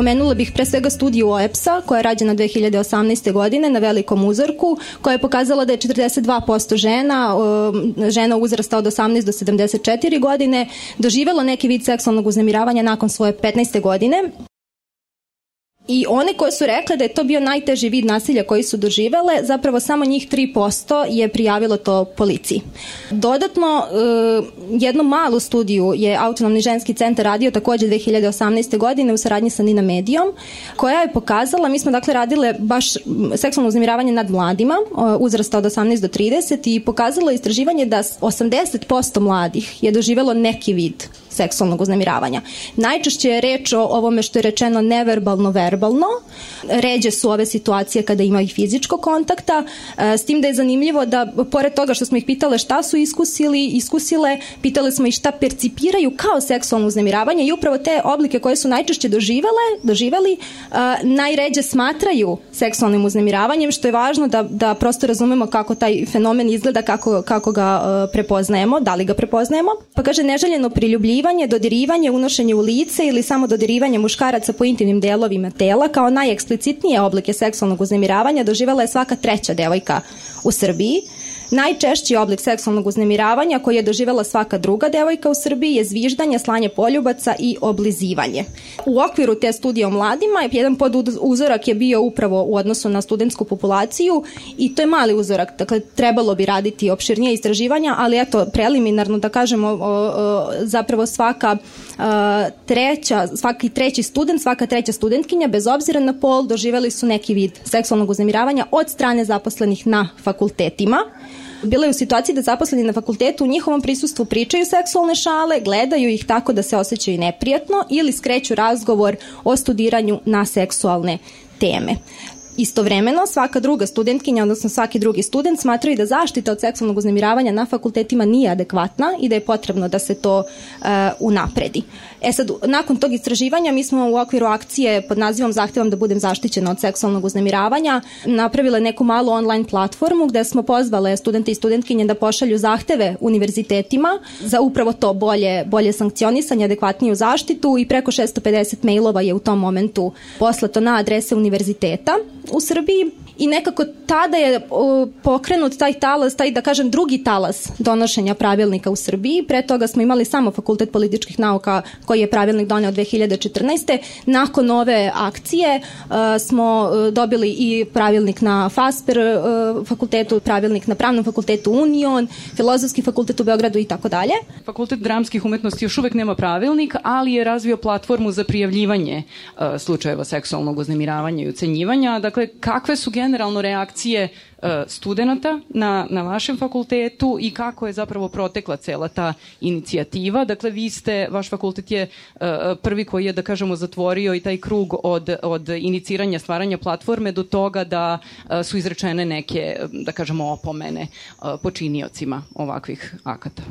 Pomenula bih pre svega studiju OEPS-a koja je rađena 2018. godine na velikom uzorku koja je pokazala da je 42% žena, žena uzrasta od 18 do 74 godine doživelo neki vid seksualnog uznemiravanja nakon svoje 15. godine I one koje su rekle da je to bio najteži vid nasilja koji su doživele, zapravo samo njih 3% je prijavilo to policiji. Dodatno, e, jednu malu studiju je Autonomni ženski centar radio takođe 2018. godine u saradnji sa Nina Medijom, koja je pokazala, mi smo dakle radile baš seksualno uznemiravanje nad mladima, uzrasta od 18 do 30 i pokazalo istraživanje da 80% mladih je doživelo neki vid seksualnog uznemiravanja. Najčešće je reč o ovome što je rečeno neverbalno verbalno. Ređe su ove situacije kada ima i fizičkog kontakta, e, s tim da je zanimljivo da pored toga što smo ih pitale šta su iskusili, iskusile, pitali smo i šta percipiraju kao seksualno uznemiravanje i upravo te oblike koje su najčešće doživele, doživeli, uh, najređe smatraju seksualnim uznemiravanjem, što je važno da, da prosto razumemo kako taj fenomen izgleda, kako, kako ga uh, prepoznajemo, da li ga prepoznajemo. Pa kaže, neželjeno priljubljivanje dodirivanje, dodirivanje, unošenje u lice ili samo dodirivanje muškaraca po intimnim delovima tela kao najeksplicitnije oblike seksualnog uznemiravanja doživala je svaka treća devojka u Srbiji. Najčešći oblik seksualnog uznemiravanja koji je doživela svaka druga devojka u Srbiji je zviždanje, slanje poljubaca i oblizivanje. U okviru te studije o mladima jedan pod uzorak je bio upravo u odnosu na studentsku populaciju i to je mali uzorak, dakle trebalo bi raditi opširnije istraživanja, ali eto preliminarno da kažemo zapravo svaka a, treća, svaki treći student, svaka treća studentkinja bez obzira na pol doživeli su neki vid seksualnog uznemiravanja od strane zaposlenih na fakultetima bila je u situaciji da zaposleni na fakultetu u njihovom prisustvu pričaju seksualne šale, gledaju ih tako da se osjećaju neprijatno ili skreću razgovor o studiranju na seksualne teme. Istovremeno, svaka druga studentkinja, odnosno svaki drugi student smatraju da zaštita od seksualnog uznemiravanja na fakultetima nije adekvatna i da je potrebno da se to uh, unapredi. E sad, nakon tog istraživanja mi smo u okviru akcije pod nazivom Zahtevam da budem zaštićena od seksualnog uznemiravanja napravile neku malu online platformu gde smo pozvale studente i studentkinje da pošalju zahteve univerzitetima za upravo to bolje, bolje sankcionisanje, adekvatniju zaštitu i preko 650 mailova je u tom momentu poslato na adrese univerziteta u Srbiji i nekako tada je pokrenut taj talas, taj da kažem drugi talas donošenja pravilnika u Srbiji. Pre toga smo imali samo Fakultet političkih nauka koji je pravilnik doneo 2014. Nakon ove akcije uh, smo uh, dobili i pravilnik na FASPER uh, fakultetu, pravilnik na Pravnom fakultetu Union, Filozofski fakultet u Beogradu i tako dalje. Fakultet dramskih umetnosti još uvek nema pravilnik, ali je razvio platformu za prijavljivanje slučajeva seksualnog uznemiravanja i ucenjivanja. Dakle, kakve su generalno reakcije uh, studenta na, na vašem fakultetu i kako je zapravo protekla cela ta inicijativa. Dakle, vi ste, vaš fakultet je uh, prvi koji je, da kažemo, zatvorio i taj krug od, od iniciranja stvaranja platforme do toga da uh, su izrečene neke, da kažemo, opomene počiniocima ovakvih akata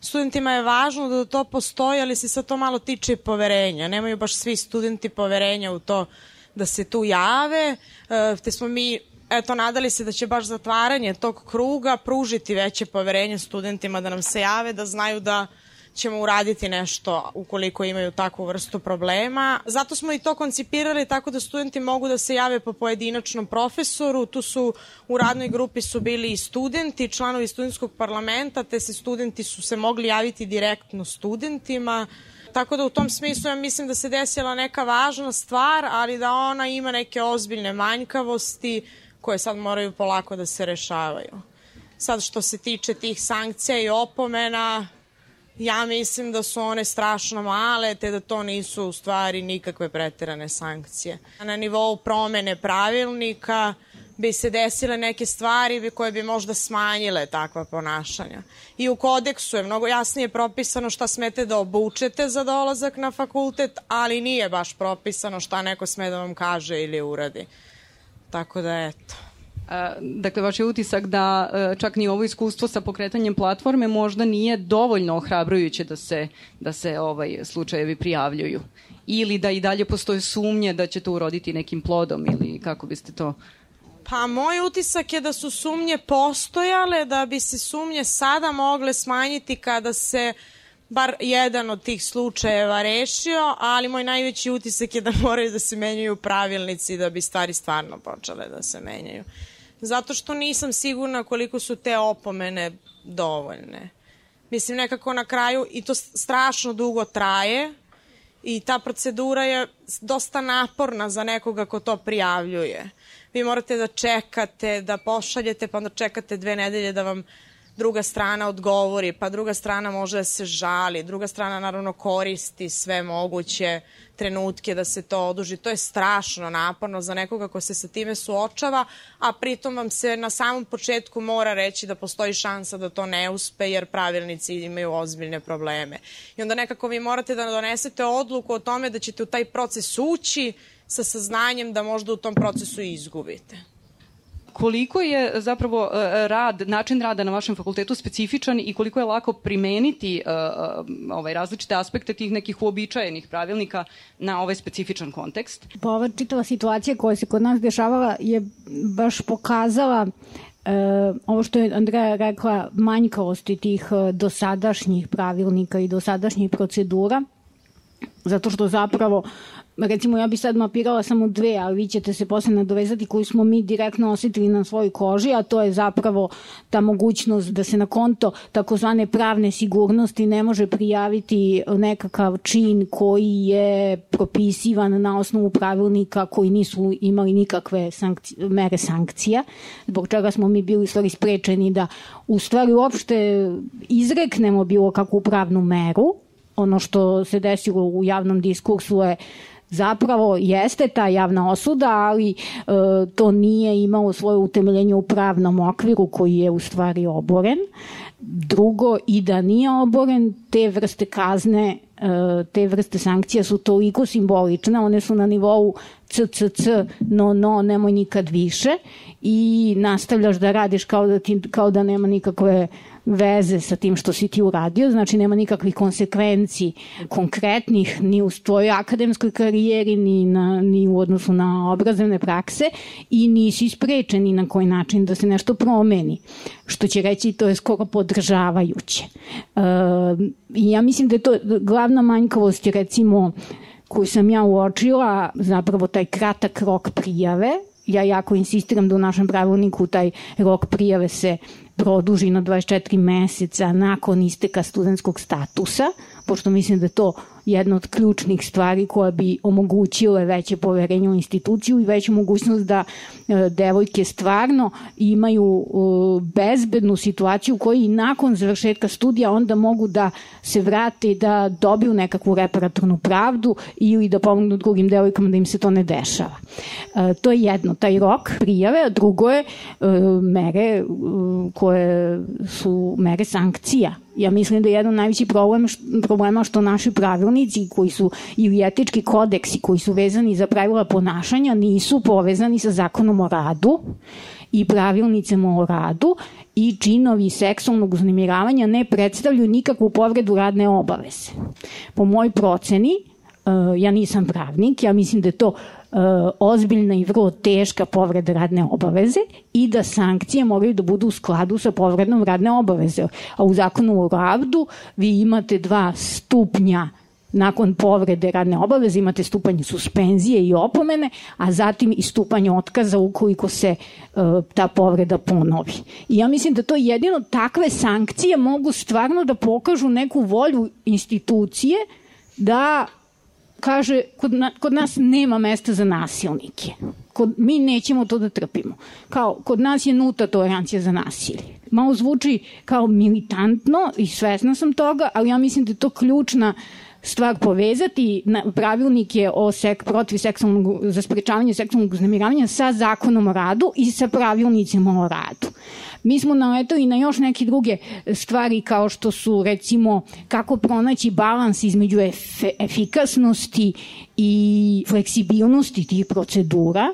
studentima je važno da to postoji, ali se sad to malo tiče poverenja. Nemaju baš svi studenti poverenja u to da se tu jave, te smo mi eto, nadali se da će baš zatvaranje tog kruga pružiti veće poverenje studentima da nam se jave, da znaju da ćemo uraditi nešto ukoliko imaju takvu vrstu problema. Zato smo i to koncipirali tako da studenti mogu da se jave po pojedinačnom profesoru. Tu su u radnoj grupi su bili i studenti, članovi studentskog parlamenta, te se studenti su se mogli javiti direktno studentima. Tako da u tom smislu ja mislim da se desila neka važna stvar, ali da ona ima neke ozbiljne manjkavosti koje sad moraju polako da se rešavaju. Sad što se tiče tih sankcija i opomena, ja mislim da su one strašno male, te da to nisu u stvari nikakve preterane sankcije. Na nivou promene pravilnika bi se desile neke stvari koje bi možda smanjile takva ponašanja. I u kodeksu je mnogo jasnije propisano šta smete da obučete za dolazak na fakultet, ali nije baš propisano šta neko sme da vam kaže ili uradi. Tako da, eto. Dakle, vaš je utisak da e, čak ni ovo iskustvo sa pokretanjem platforme možda nije dovoljno ohrabrujuće da se, da se ovaj slučajevi prijavljuju. Ili da i dalje postoje sumnje da će to uroditi nekim plodom ili kako biste to Pa moj utisak je da su sumnje postojale, da bi se sumnje sada mogle smanjiti kada se bar jedan od tih slučajeva rešio, ali moj najveći utisak je da moraju da se menjaju pravilnici da bi stvari stvarno počele da se menjaju. Zato što nisam sigurna koliko su te opomene dovoljne. Mislim, nekako na kraju, i to strašno dugo traje, i ta procedura je dosta naporna za nekoga ko to prijavljuje. Vi morate da čekate, da pošaljete, pa onda čekate dve nedelje da vam druga strana odgovori, pa druga strana može da se žali, druga strana naravno koristi sve moguće trenutke da se to oduži. To je strašno naporno za nekoga ko se sa time suočava, a pritom vam se na samom početku mora reći da postoji šansa da to ne uspe jer pravilnici imaju ozbiljne probleme. I onda nekako vi morate da donesete odluku o tome da ćete u taj proces ući sa saznanjem da možda u tom procesu izgubite koliko je zapravo e, rad, način rada na vašem fakultetu specifičan i koliko je lako primeniti uh, ovaj, različite aspekte tih nekih uobičajenih pravilnika na ovaj specifičan kontekst? Pa ova čitava situacija koja se kod nas dešavala je baš pokazala E, ovo što je Andreja rekla, manjkavosti tih dosadašnjih pravilnika i dosadašnjih procedura, zato što zapravo recimo ja bi sad mapirala samo dve, ali vi ćete se posle nadovezati koju smo mi direktno osetili na svojoj koži, a to je zapravo ta mogućnost da se na konto takozvane pravne sigurnosti ne može prijaviti nekakav čin koji je propisivan na osnovu pravilnika koji nisu imali nikakve sankci, mere sankcija, zbog čega smo mi bili stvari sprečeni da u stvari uopšte izreknemo bilo kakvu pravnu meru, ono što se desilo u javnom diskursu je zapravo jeste ta javna osuda, ali e, to nije imalo svoje utemeljenje u pravnom okviru koji je u stvari oboren. Drugo, i da nije oboren, te vrste kazne, e, te vrste sankcija su toliko simbolične, one su na nivou CCC, no, no, nemoj nikad više i nastavljaš da radiš kao da, ti, kao da nema nikakve veze sa tim što si ti uradio, znači nema nikakvih konsekvenci konkretnih ni u tvojoj akademskoj karijeri, ni, na, ni u odnosu na obrazovne prakse i nisi sprečen ni na koji način da se nešto promeni, što će reći to je skoro podržavajuće. E, ja mislim da je to glavna manjkavost recimo koju sam ja uočila, zapravo taj kratak rok prijave, ja jako insistiram da u našem pravilniku taj rok prijave se produži na 24 meseca nakon isteka studentskog statusa, pošto mislim da je to jedna od ključnih stvari koja bi omogućile veće poverenje u instituciju i veću mogućnost da e, devojke stvarno imaju e, bezbednu situaciju koji nakon završetka studija onda mogu da se vrate i da dobiju nekakvu reparatornu pravdu ili da pomognu drugim devojkama da im se to ne dešava. E, to je jedno, taj rok prijave, a drugo je mere koje su mere sankcija Ja mislim da je jedan najveći problem problema što naši pravilnici koji su ili etički kodeksi koji su vezani za pravila ponašanja nisu povezani sa zakonom o radu i pravilnicama o radu i činovi seksualnog uznemiravanja ne predstavljaju nikakvu povredu radne obaveze. Po moj proceni, eh, ja nisam pravnik, ja mislim da je to E, ozbiljna i vrlo teška povreda radne obaveze i da sankcije moraju da budu u skladu sa povrednom radne obaveze. A u zakonu o radu vi imate dva stupnja nakon povrede radne obaveze imate stupanje suspenzije i opomene, a zatim i stupanje otkaza ukoliko se uh, ta povreda ponovi. I ja mislim da to jedino takve sankcije mogu stvarno da pokažu neku volju institucije da kaže, kod, na, kod nas nema mesta za nasilnike. Kod, mi nećemo to da trpimo. Kao, kod nas je nuta tolerancija za nasilje. Malo zvuči kao militantno i svesna sam toga, ali ja mislim da je to ključna stvar povezati na, pravilnik je o sek, protiv seksualnog, za sprečavanje seksualnog uznemiravanja sa zakonom o radu i sa pravilnicima o radu. Mi smo naletali na još neke druge stvari kao što su recimo kako pronaći balans između ef efikasnosti i fleksibilnosti tih procedura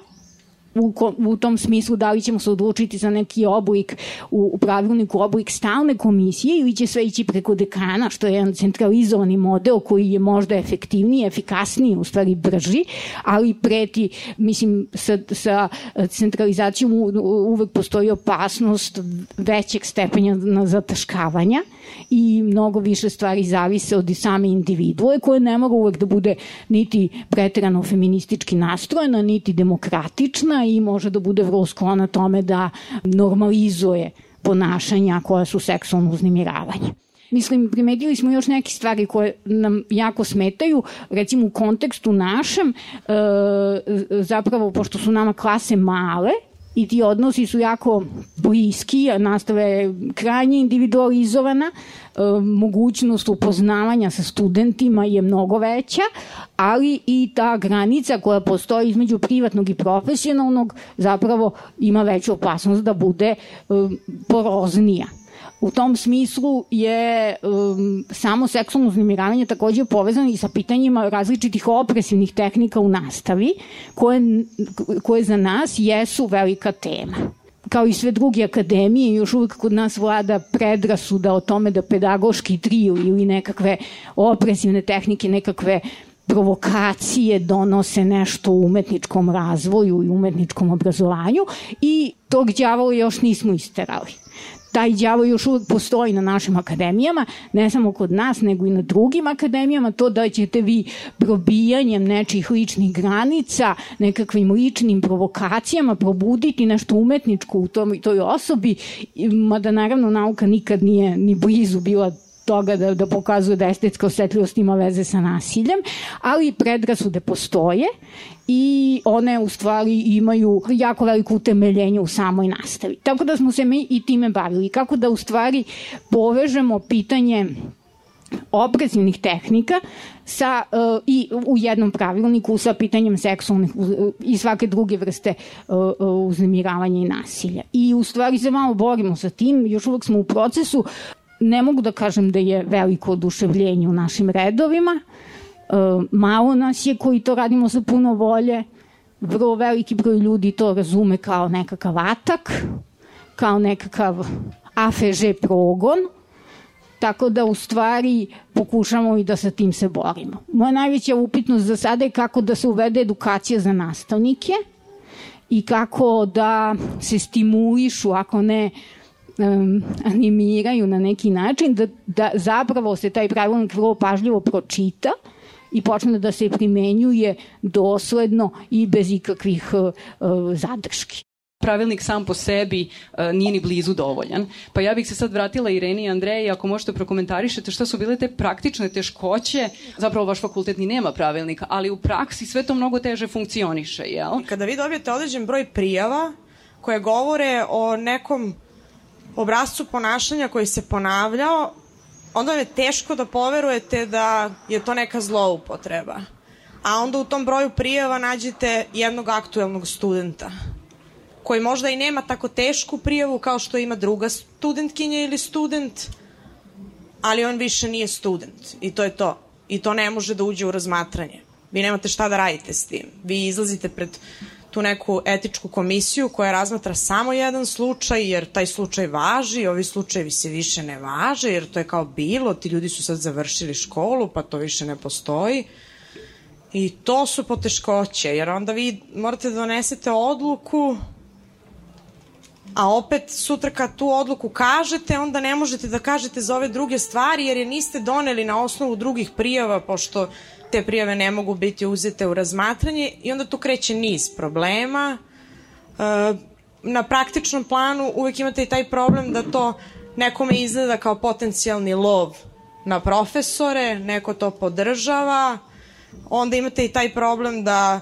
u, u tom smislu da li ćemo se odlučiti za neki oblik u, u pravilniku oblik stalne komisije ili će sve ići preko dekana, što je jedan centralizovani model koji je možda efektivniji, efikasniji, u stvari brži, ali preti, mislim, sa, sa centralizacijom uvek postoji opasnost većeg stepenja na zataškavanja i mnogo više stvari zavise od same individue koje ne mogu uvek da bude niti preterano feministički nastrojena, niti demokratična i može da bude vrlo sklona tome da normalizuje ponašanja koja su seksualno uznemiravanje. Mislim, primetili smo još neke stvari koje nam jako smetaju, recimo u kontekstu našem, e, zapravo, pošto su nama klase male, i ti odnosi su jako bliski, nastava je krajnje individualizovana, e, mogućnost upoznavanja sa studentima je mnogo veća, ali i ta granica koja postoji između privatnog i profesionalnog zapravo ima veću opasnost da bude e, poroznija. U tom smislu je um, samo seksualno uznemiravanje takođe povezano i sa pitanjima različitih opresivnih tehnika u nastavi, koje, koje za nas jesu velika tema. Kao i sve druge akademije, još uvek kod nas vlada predrasuda o tome da pedagoški triju ili nekakve opresivne tehnike, nekakve provokacije donose nešto u umetničkom razvoju i umetničkom obrazovanju i tog đavola još nismo isterali taj đavo još uvek postoji na našim akademijama, ne samo kod nas, nego i na drugim akademijama, to da ćete vi probijanjem nečih ličnih granica, nekakvim ličnim provokacijama probuditi nešto umetničko u tom, toj osobi, mada naravno nauka nikad nije ni blizu bila toga da, da pokazuje da estetska osetljivost ima veze sa nasiljem, ali predrasude postoje i one u stvari imaju jako veliko utemeljenje u samoj nastavi. Tako da smo se mi i time bavili. Kako da u stvari povežemo pitanje opresivnih tehnika sa uh, i u jednom pravilniku sa pitanjem seksualnih uh, i svake druge vrste uh, uznemiravanja i nasilja. I u stvari se malo borimo sa tim, još uvek smo u procesu ne mogu da kažem da je veliko oduševljenje u našim redovima. E, malo nas je koji to radimo sa puno volje. Vrlo veliki broj ljudi to razume kao nekakav atak, kao nekakav AFŽ progon, tako da u stvari pokušamo i da sa tim se borimo. Moja najveća upitnost za sada je kako da se uvede edukacija za nastavnike i kako da se stimulišu, ako ne um, animiraju na neki način, da, da zapravo se taj pravilnik vrlo pažljivo pročita i počne da se primenjuje dosledno i bez ikakvih uh, zadrški pravilnik sam po sebi uh, nije ni blizu dovoljan. Pa ja bih se sad vratila Ireni i Andreji, ako možete prokomentarišete šta su bile te praktične teškoće, zapravo vaš fakultet ni nema pravilnika, ali u praksi sve to mnogo teže funkcioniše, jel? Kada vi dobijete određen broj prijava koje govore o nekom obrazcu ponašanja koji se ponavljao, onda vam je teško da poverujete da je to neka zloupotreba. A onda u tom broju prijava nađete jednog aktuelnog studenta koji možda i nema tako tešku prijavu kao što ima druga studentkinja ili student, ali on više nije student i to je to. I to ne može da uđe u razmatranje. Vi nemate šta da radite s tim. Vi izlazite pred tu neku etičku komisiju koja razmatra samo jedan slučaj, jer taj slučaj važi, ovi slučajevi se više ne važe, jer to je kao bilo, ti ljudi su sad završili školu, pa to više ne postoji. I to su poteškoće, jer onda vi morate da donesete odluku, a opet sutra kad tu odluku kažete, onda ne možete da kažete za ove druge stvari, jer je niste doneli na osnovu drugih prijava, pošto te prijave ne mogu biti uzete u razmatranje i onda tu kreće niz problema. E, na praktičnom planu uvek imate i taj problem da to nekome izgleda kao potencijalni lov na profesore, neko to podržava, onda imate i taj problem da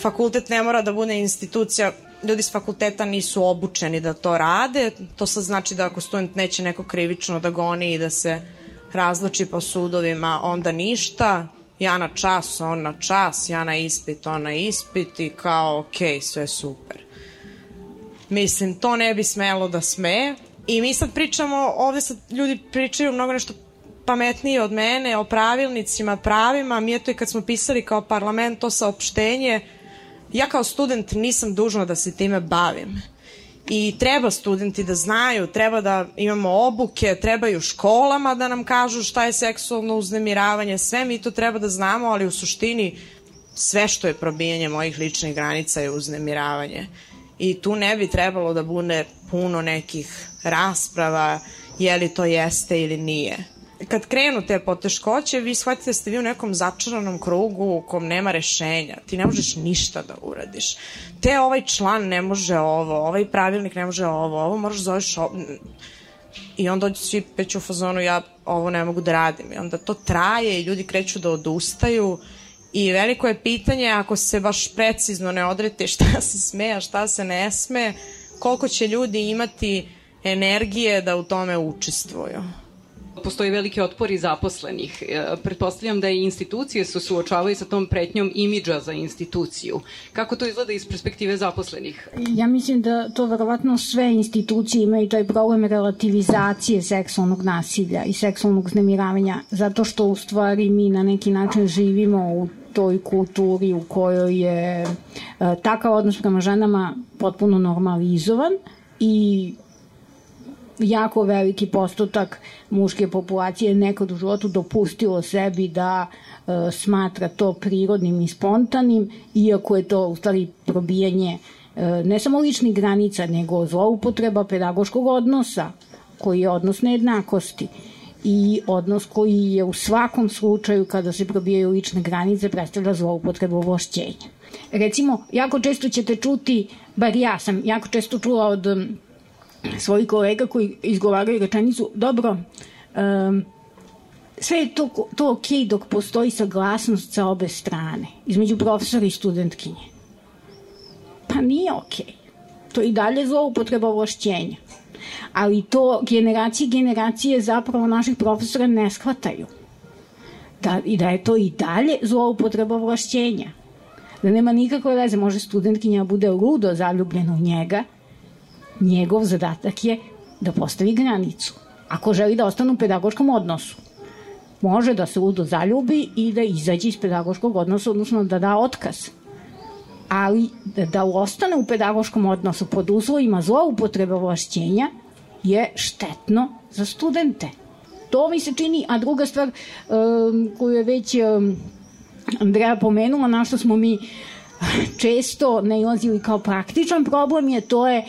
fakultet ne mora da bude institucija, ljudi s fakulteta nisu obučeni da to rade, to sad znači da ako student neće neko krivično da goni i da se razloči po sudovima, onda ništa, ja na čas, on na čas, ja na ispit, on na ispit i kao, ok, sve super. Mislim, to ne bi smelo da sme. I mi sad pričamo, ovde sad ljudi pričaju mnogo nešto pametnije od mene o pravilnicima, pravima. Mi je to i kad smo pisali kao parlament to saopštenje, ja kao student nisam dužna da se time bavim. I treba studenti da znaju, treba da imamo obuke, trebaju školama da nam kažu šta je seksualno uznemiravanje, sve mi to treba da znamo, ali u suštini sve što je probijanje mojih ličnih granica je uznemiravanje. I tu ne bi trebalo da bude puno nekih rasprava, je li to jeste ili nije kad krenu te poteškoće, vi shvatite da ste vi u nekom začaranom krugu u kom nema rešenja. Ti ne možeš ništa da uradiš. Te ovaj član ne može ovo, ovaj pravilnik ne može ovo, ovo moraš da zoveš ovo. I onda dođu svi već u fazonu, ja ovo ne mogu da radim. I onda to traje i ljudi kreću da odustaju. I veliko je pitanje, ako se baš precizno ne odrete šta se sme, a šta se ne sme, koliko će ljudi imati energije da u tome učestvuju postoji veliki otpor i zaposlenih. E, pretpostavljam da i institucije su suočavaju sa tom pretnjom imidža za instituciju. Kako to izgleda iz perspektive zaposlenih? Ja mislim da to verovatno sve institucije imaju taj problem relativizacije seksualnog nasilja i seksualnog znemiravanja, zato što u stvari mi na neki način živimo u toj kulturi u kojoj je e, takav odnos prema ženama potpuno normalizovan i jako veliki postotak muške populacije nekad u životu dopustilo sebi da e, smatra to prirodnim i spontanim, iako je to u stvari probijanje e, ne samo ličnih granica, nego zloupotreba pedagoškog odnosa, koji je odnos nejednakosti i odnos koji je u svakom slučaju kada se probijaju lične granice predstavlja zloupotrebu ovlašćenja. Recimo, jako često ćete čuti, bar ja sam jako često čula od svojih kolega koji izgovaraju rečenicu, dobro, um, sve je to, to ok dok postoji saglasnost sa obe strane, između profesora i studentkinje. Pa nije ok. To i dalje zloupotreba ovlašćenja. Ali to generacije generacije zapravo naših profesora ne shvataju. Da, I da je to i dalje zloupotreba ovlašćenja. Da nema nikakve veze, može studentkinja da bude ludo zaljubljena u njega, njegov zadatak je da postavi granicu. Ako želi da ostane u pedagoškom odnosu, može da se ludo zaljubi i da izađe iz pedagoškog odnosa, odnosno da da otkaz. Ali da, da ostane u pedagoškom odnosu pod uslovima zloupotrebe ovlašćenja je štetno za studente. To mi se čini, a druga stvar um, koju je već um, Andreja pomenula, na što smo mi uh, često nailazili kao praktičan problem je to je e,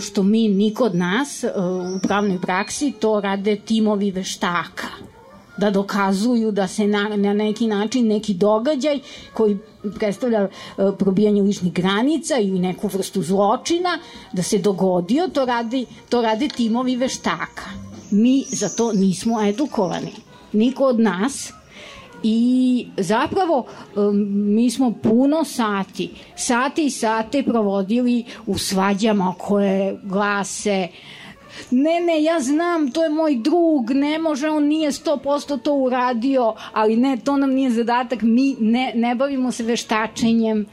što mi niko od nas e, u pravnoj praksi to rade timovi veštaka da dokazuju da se na, na neki način neki događaj koji predstavlja e, probijanje ličnih granica ili neku vrstu zločina da se dogodio, to radi, to rade timovi veštaka. Mi za to nismo edukovani. Niko od nas i zapravo mi smo puno sati, sati i sate provodili u svađama koje glase. Ne, ne, ja znam, to je moj drug, ne može, on nije 100% to uradio, ali ne, to nam nije zadatak, mi ne, ne bavimo se veštačenjem,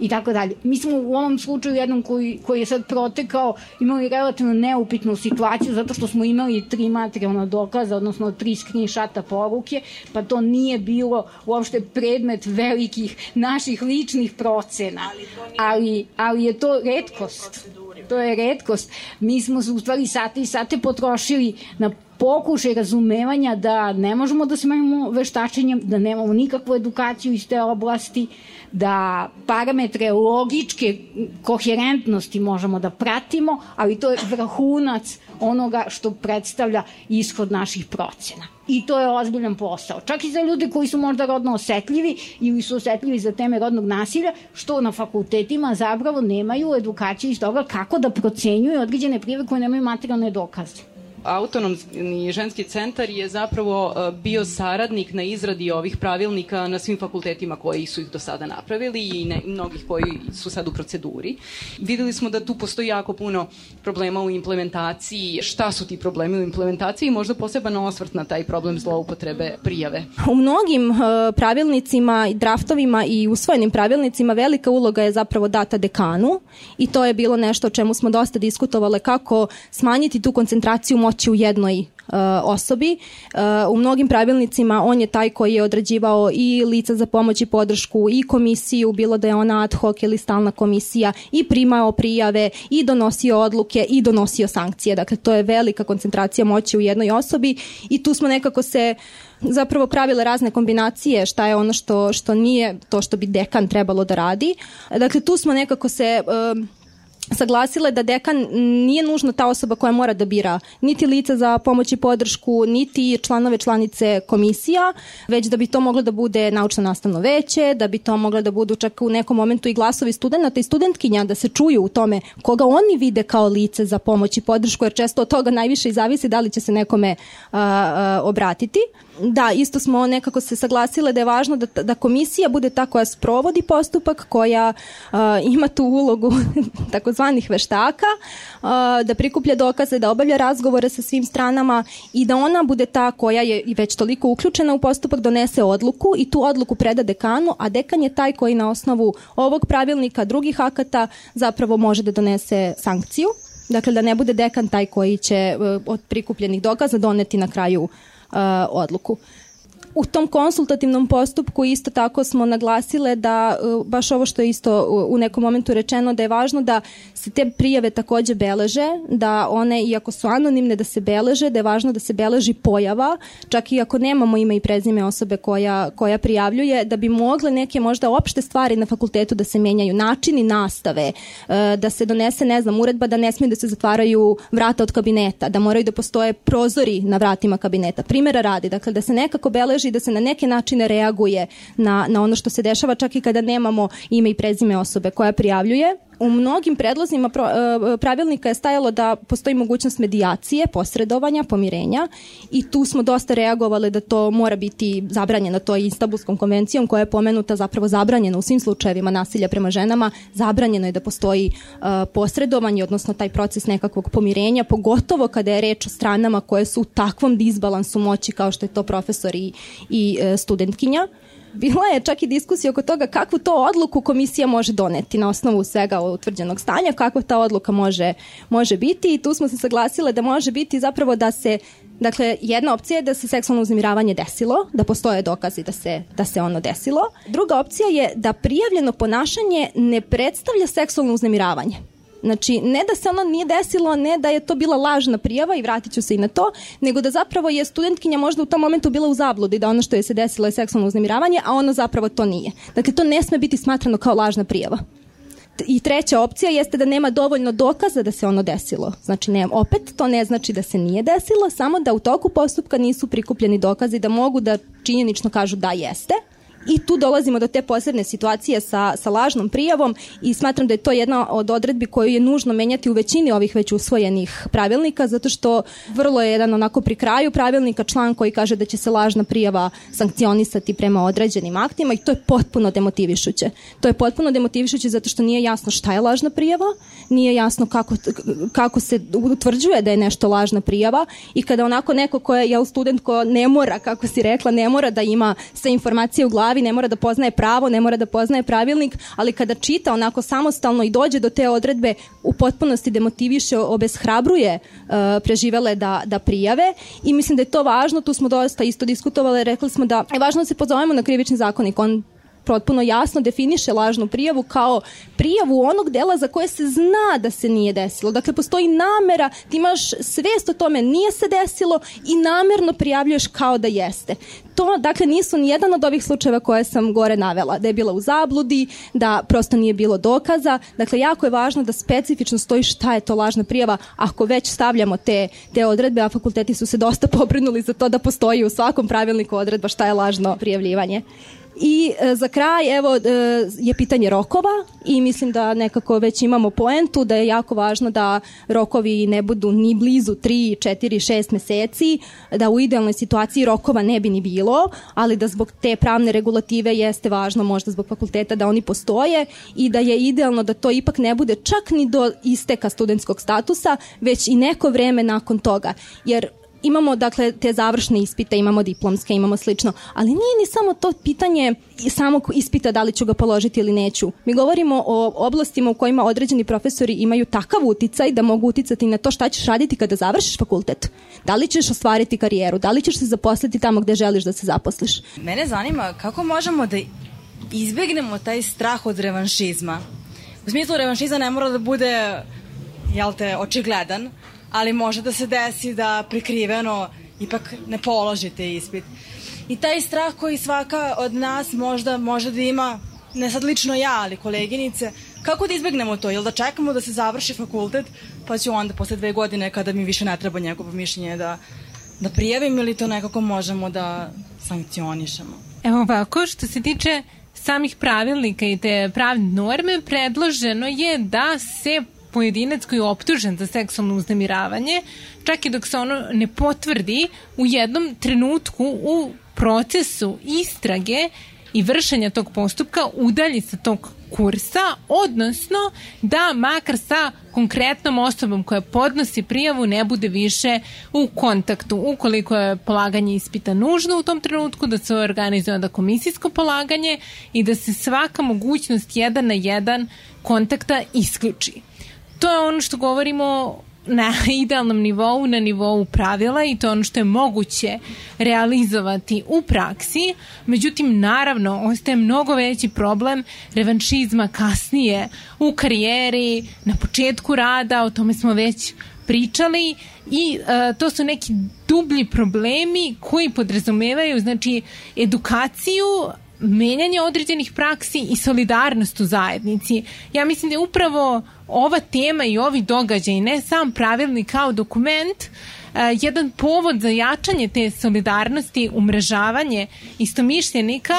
i tako dalje. Mi smo u ovom slučaju jednom koji, koji je sad protekao imali relativno neupitnu situaciju zato što smo imali tri materijalna dokaza, odnosno tri screenshota poruke, pa to nije bilo uopšte predmet velikih naših ličnih procena. Ali, ali je to redkost. To je redkost. Mi smo u stvari sate i sate potrošili na pokušaj razumevanja da ne možemo da se imamo veštačenjem, da nemamo nikakvu edukaciju iz te oblasti, da parametre logičke koherentnosti možemo da pratimo, ali to je vrhunac onoga što predstavlja ishod naših procena. I to je ozbiljan posao. Čak i za ljude koji su možda rodno osetljivi ili su osetljivi za teme rodnog nasilja, što na fakultetima zapravo nemaju edukaciju iz toga kako da procenjuju određene prijeve koje nemaju materijalne dokaze autonomni ženski centar je zapravo e, bio saradnik na izradi ovih pravilnika na svim fakultetima koji su ih do sada napravili i ne, mnogih koji su sad u proceduri. Videli smo da tu postoji jako puno problema u implementaciji. Šta su ti problemi u implementaciji i možda poseban osvrt na taj problem zloupotrebe prijave? U mnogim uh, pravilnicima, draftovima i usvojenim pravilnicima velika uloga je zapravo data dekanu i to je bilo nešto o čemu smo dosta diskutovale kako smanjiti tu koncentraciju moći moći u jednoj Uh, osobi. Uh, u mnogim pravilnicima on je taj koji je odrađivao i lica za pomoć i podršku i komisiju, bilo da je ona ad hoc ili stalna komisija i primao prijave i donosio odluke i donosio sankcije. Dakle, to je velika koncentracija moći u jednoj osobi i tu smo nekako se zapravo pravile razne kombinacije šta je ono što, što nije to što bi dekan trebalo da radi. Dakle, tu smo nekako se uh, saglasile da dekan nije nužno ta osoba koja mora da bira niti lica za pomoć i podršku, niti članove članice komisija, već da bi to moglo da bude naučno nastavno veće, da bi to moglo da budu čak u nekom momentu i glasovi studenta i studentkinja, da se čuju u tome koga oni vide kao lice za pomoć i podršku, jer često od toga najviše i zavisi da li će se nekome a, a, obratiti. Da, isto smo nekako se saglasile da je važno da, da komisija bude ta koja sprovodi postupak, koja uh, ima tu ulogu takozvanih veštaka, uh, da prikuplja dokaze, da obavlja razgovore sa svim stranama i da ona bude ta koja je i već toliko uključena u postupak, donese odluku i tu odluku preda dekanu, a dekan je taj koji na osnovu ovog pravilnika, drugih akata zapravo može da donese sankciju. Dakle, da ne bude dekan taj koji će uh, od prikupljenih dokaza doneti na kraju odluku. U tom konsultativnom postupku isto tako smo naglasile da baš ovo što je isto u nekom momentu rečeno da je važno da se te prijave takođe beleže, da one, iako su anonimne, da se beleže, da je važno da se beleži pojava, čak i ako nemamo ime i prezime osobe koja, koja prijavljuje, da bi mogle neke možda opšte stvari na fakultetu da se menjaju, načini nastave, e, da se donese, ne znam, uredba da ne smije da se zatvaraju vrata od kabineta, da moraju da postoje prozori na vratima kabineta. Primera radi, dakle, da se nekako beleži, da se na neke načine reaguje na, na ono što se dešava, čak i kada nemamo ime i prezime osobe koja prijavljuje u mnogim predlozima e, pravilnika je stajalo da postoji mogućnost medijacije, posredovanja, pomirenja i tu smo dosta reagovali da to mora biti zabranjeno to Istanbulskom konvencijom koja je pomenuta zapravo zabranjena u svim slučajevima nasilja prema ženama, zabranjeno je da postoji uh, posredovanje, odnosno taj proces nekakvog pomirenja, pogotovo kada je reč o stranama koje su u takvom disbalansu moći kao što je to profesor i, i uh, studentkinja. Uh, Bila je čak i diskusija oko toga kakvu to odluku komisija može doneti na osnovu svega utvrđenog stanja, kakva ta odluka može, može biti i tu smo se saglasile da može biti zapravo da se Dakle, jedna opcija je da se seksualno uznemiravanje desilo, da postoje dokazi da se, da se ono desilo. Druga opcija je da prijavljeno ponašanje ne predstavlja seksualno uznemiravanje. Znači, ne da se ono nije desilo, ne da je to bila lažna prijava i vratit ću se i na to, nego da zapravo je studentkinja možda u tom momentu bila u zabludi da ono što je se desilo je seksualno uznemiravanje, a ono zapravo to nije. Dakle, to ne sme biti smatrano kao lažna prijava. I treća opcija jeste da nema dovoljno dokaza da se ono desilo. Znači, ne, opet to ne znači da se nije desilo, samo da u toku postupka nisu prikupljeni dokazi da mogu da činjenično kažu da jeste, I tu dolazimo do te posebne situacije sa, sa lažnom prijavom i smatram da je to jedna od odredbi koju je nužno menjati u većini ovih već usvojenih pravilnika, zato što vrlo je jedan onako pri kraju pravilnika član koji kaže da će se lažna prijava sankcionisati prema određenim aktima i to je potpuno demotivišuće. To je potpuno demotivišuće zato što nije jasno šta je lažna prijava, nije jasno kako, kako se utvrđuje da je nešto lažna prijava i kada onako neko ko je jel, student ko ne mora, kako si rekla, ne mora da ima sve informacije u glavi, ne mora da poznaje pravo, ne mora da poznaje pravilnik, ali kada čita onako samostalno i dođe do te odredbe u potpunosti demotiviše, obeshrabruje uh, preživele da, da prijave. I mislim da je to važno, tu smo dosta isto diskutovali, rekli smo da je važno da se pozovemo na krivični zakonik, on potpuno jasno definiše lažnu prijavu kao prijavu onog dela za koje se zna da se nije desilo. Dakle, postoji namera, ti imaš svest o tome nije se desilo i namerno prijavljuješ kao da jeste. To, dakle, nisu ni jedan od ovih slučajeva koje sam gore navela, da je bila u zabludi, da prosto nije bilo dokaza. Dakle, jako je važno da specifično stoji šta je to lažna prijava ako već stavljamo te, te odredbe, a fakulteti su se dosta pobrinuli za to da postoji u svakom pravilniku odredba šta je lažno prijavljivanje. I e, za kraj, evo, e, je pitanje rokova i mislim da nekako već imamo poentu da je jako važno da rokovi ne budu ni blizu 3, 4, 6 meseci, da u idealnoj situaciji rokova ne bi ni bilo, ali da zbog te pravne regulative jeste važno možda zbog fakulteta da oni postoje i da je idealno da to ipak ne bude čak ni do isteka studentskog statusa, već i neko vreme nakon toga. Jer imamo dakle te završne ispite, imamo diplomske, imamo slično, ali nije ni samo to pitanje samog ispita da li ću ga položiti ili neću. Mi govorimo o oblastima u kojima određeni profesori imaju takav uticaj da mogu uticati na to šta ćeš raditi kada završiš fakultet. Da li ćeš ostvariti karijeru, da li ćeš se zaposliti tamo gde želiš da se zaposliš. Mene zanima kako možemo da izbegnemo taj strah od revanšizma. U smislu revanšizma ne mora da bude jel te, očigledan, ali može da se desi da prikriveno ipak ne položite ispit. I taj strah koji svaka od nas možda može da ima, ne sad lično ja, ali koleginice, kako da izbegnemo to? Jel da čekamo da se završi fakultet, pa ću onda posle dve godine kada mi više ne treba njegovo mišljenje da, da prijavim ili to nekako možemo da sankcionišemo? Evo ovako, što se tiče samih pravilnika i te pravne norme, predloženo je da se pojedinac koji je optužen za seksualno uznemiravanje, čak i dok se ono ne potvrdi, u jednom trenutku u procesu istrage i vršenja tog postupka udalji sa tog kursa, odnosno da makar sa konkretnom osobom koja podnosi prijavu ne bude više u kontaktu. Ukoliko je polaganje ispita nužno u tom trenutku, da se organizuje onda komisijsko polaganje i da se svaka mogućnost jedan na jedan kontakta isključi to je ono što govorimo na idealnom nivou, na nivou pravila i to je ono što je moguće realizovati u praksi. Međutim, naravno, ostaje mnogo veći problem revanšizma kasnije u karijeri, na početku rada, o tome smo već pričali i uh, to su neki dublji problemi koji podrazumevaju znači edukaciju menjanje određenih praksi i solidarnost u zajednici. Ja mislim da je upravo ova tema i ovi događaj, ne sam pravilnik kao dokument, uh, jedan povod za jačanje te solidarnosti, umrežavanje istomišljenika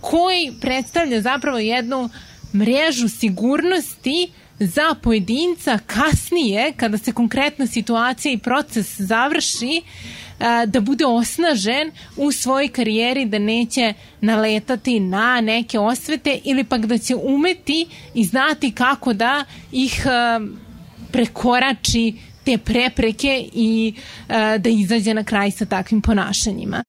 koji predstavlja zapravo jednu mrežu sigurnosti za pojedinca kasnije, kada se konkretna situacija i proces završi, da bude osnažen u svojoj karijeri, da neće naletati na neke osvete ili pak da će umeti i znati kako da ih prekorači te prepreke i da izađe na kraj sa takvim ponašanjima.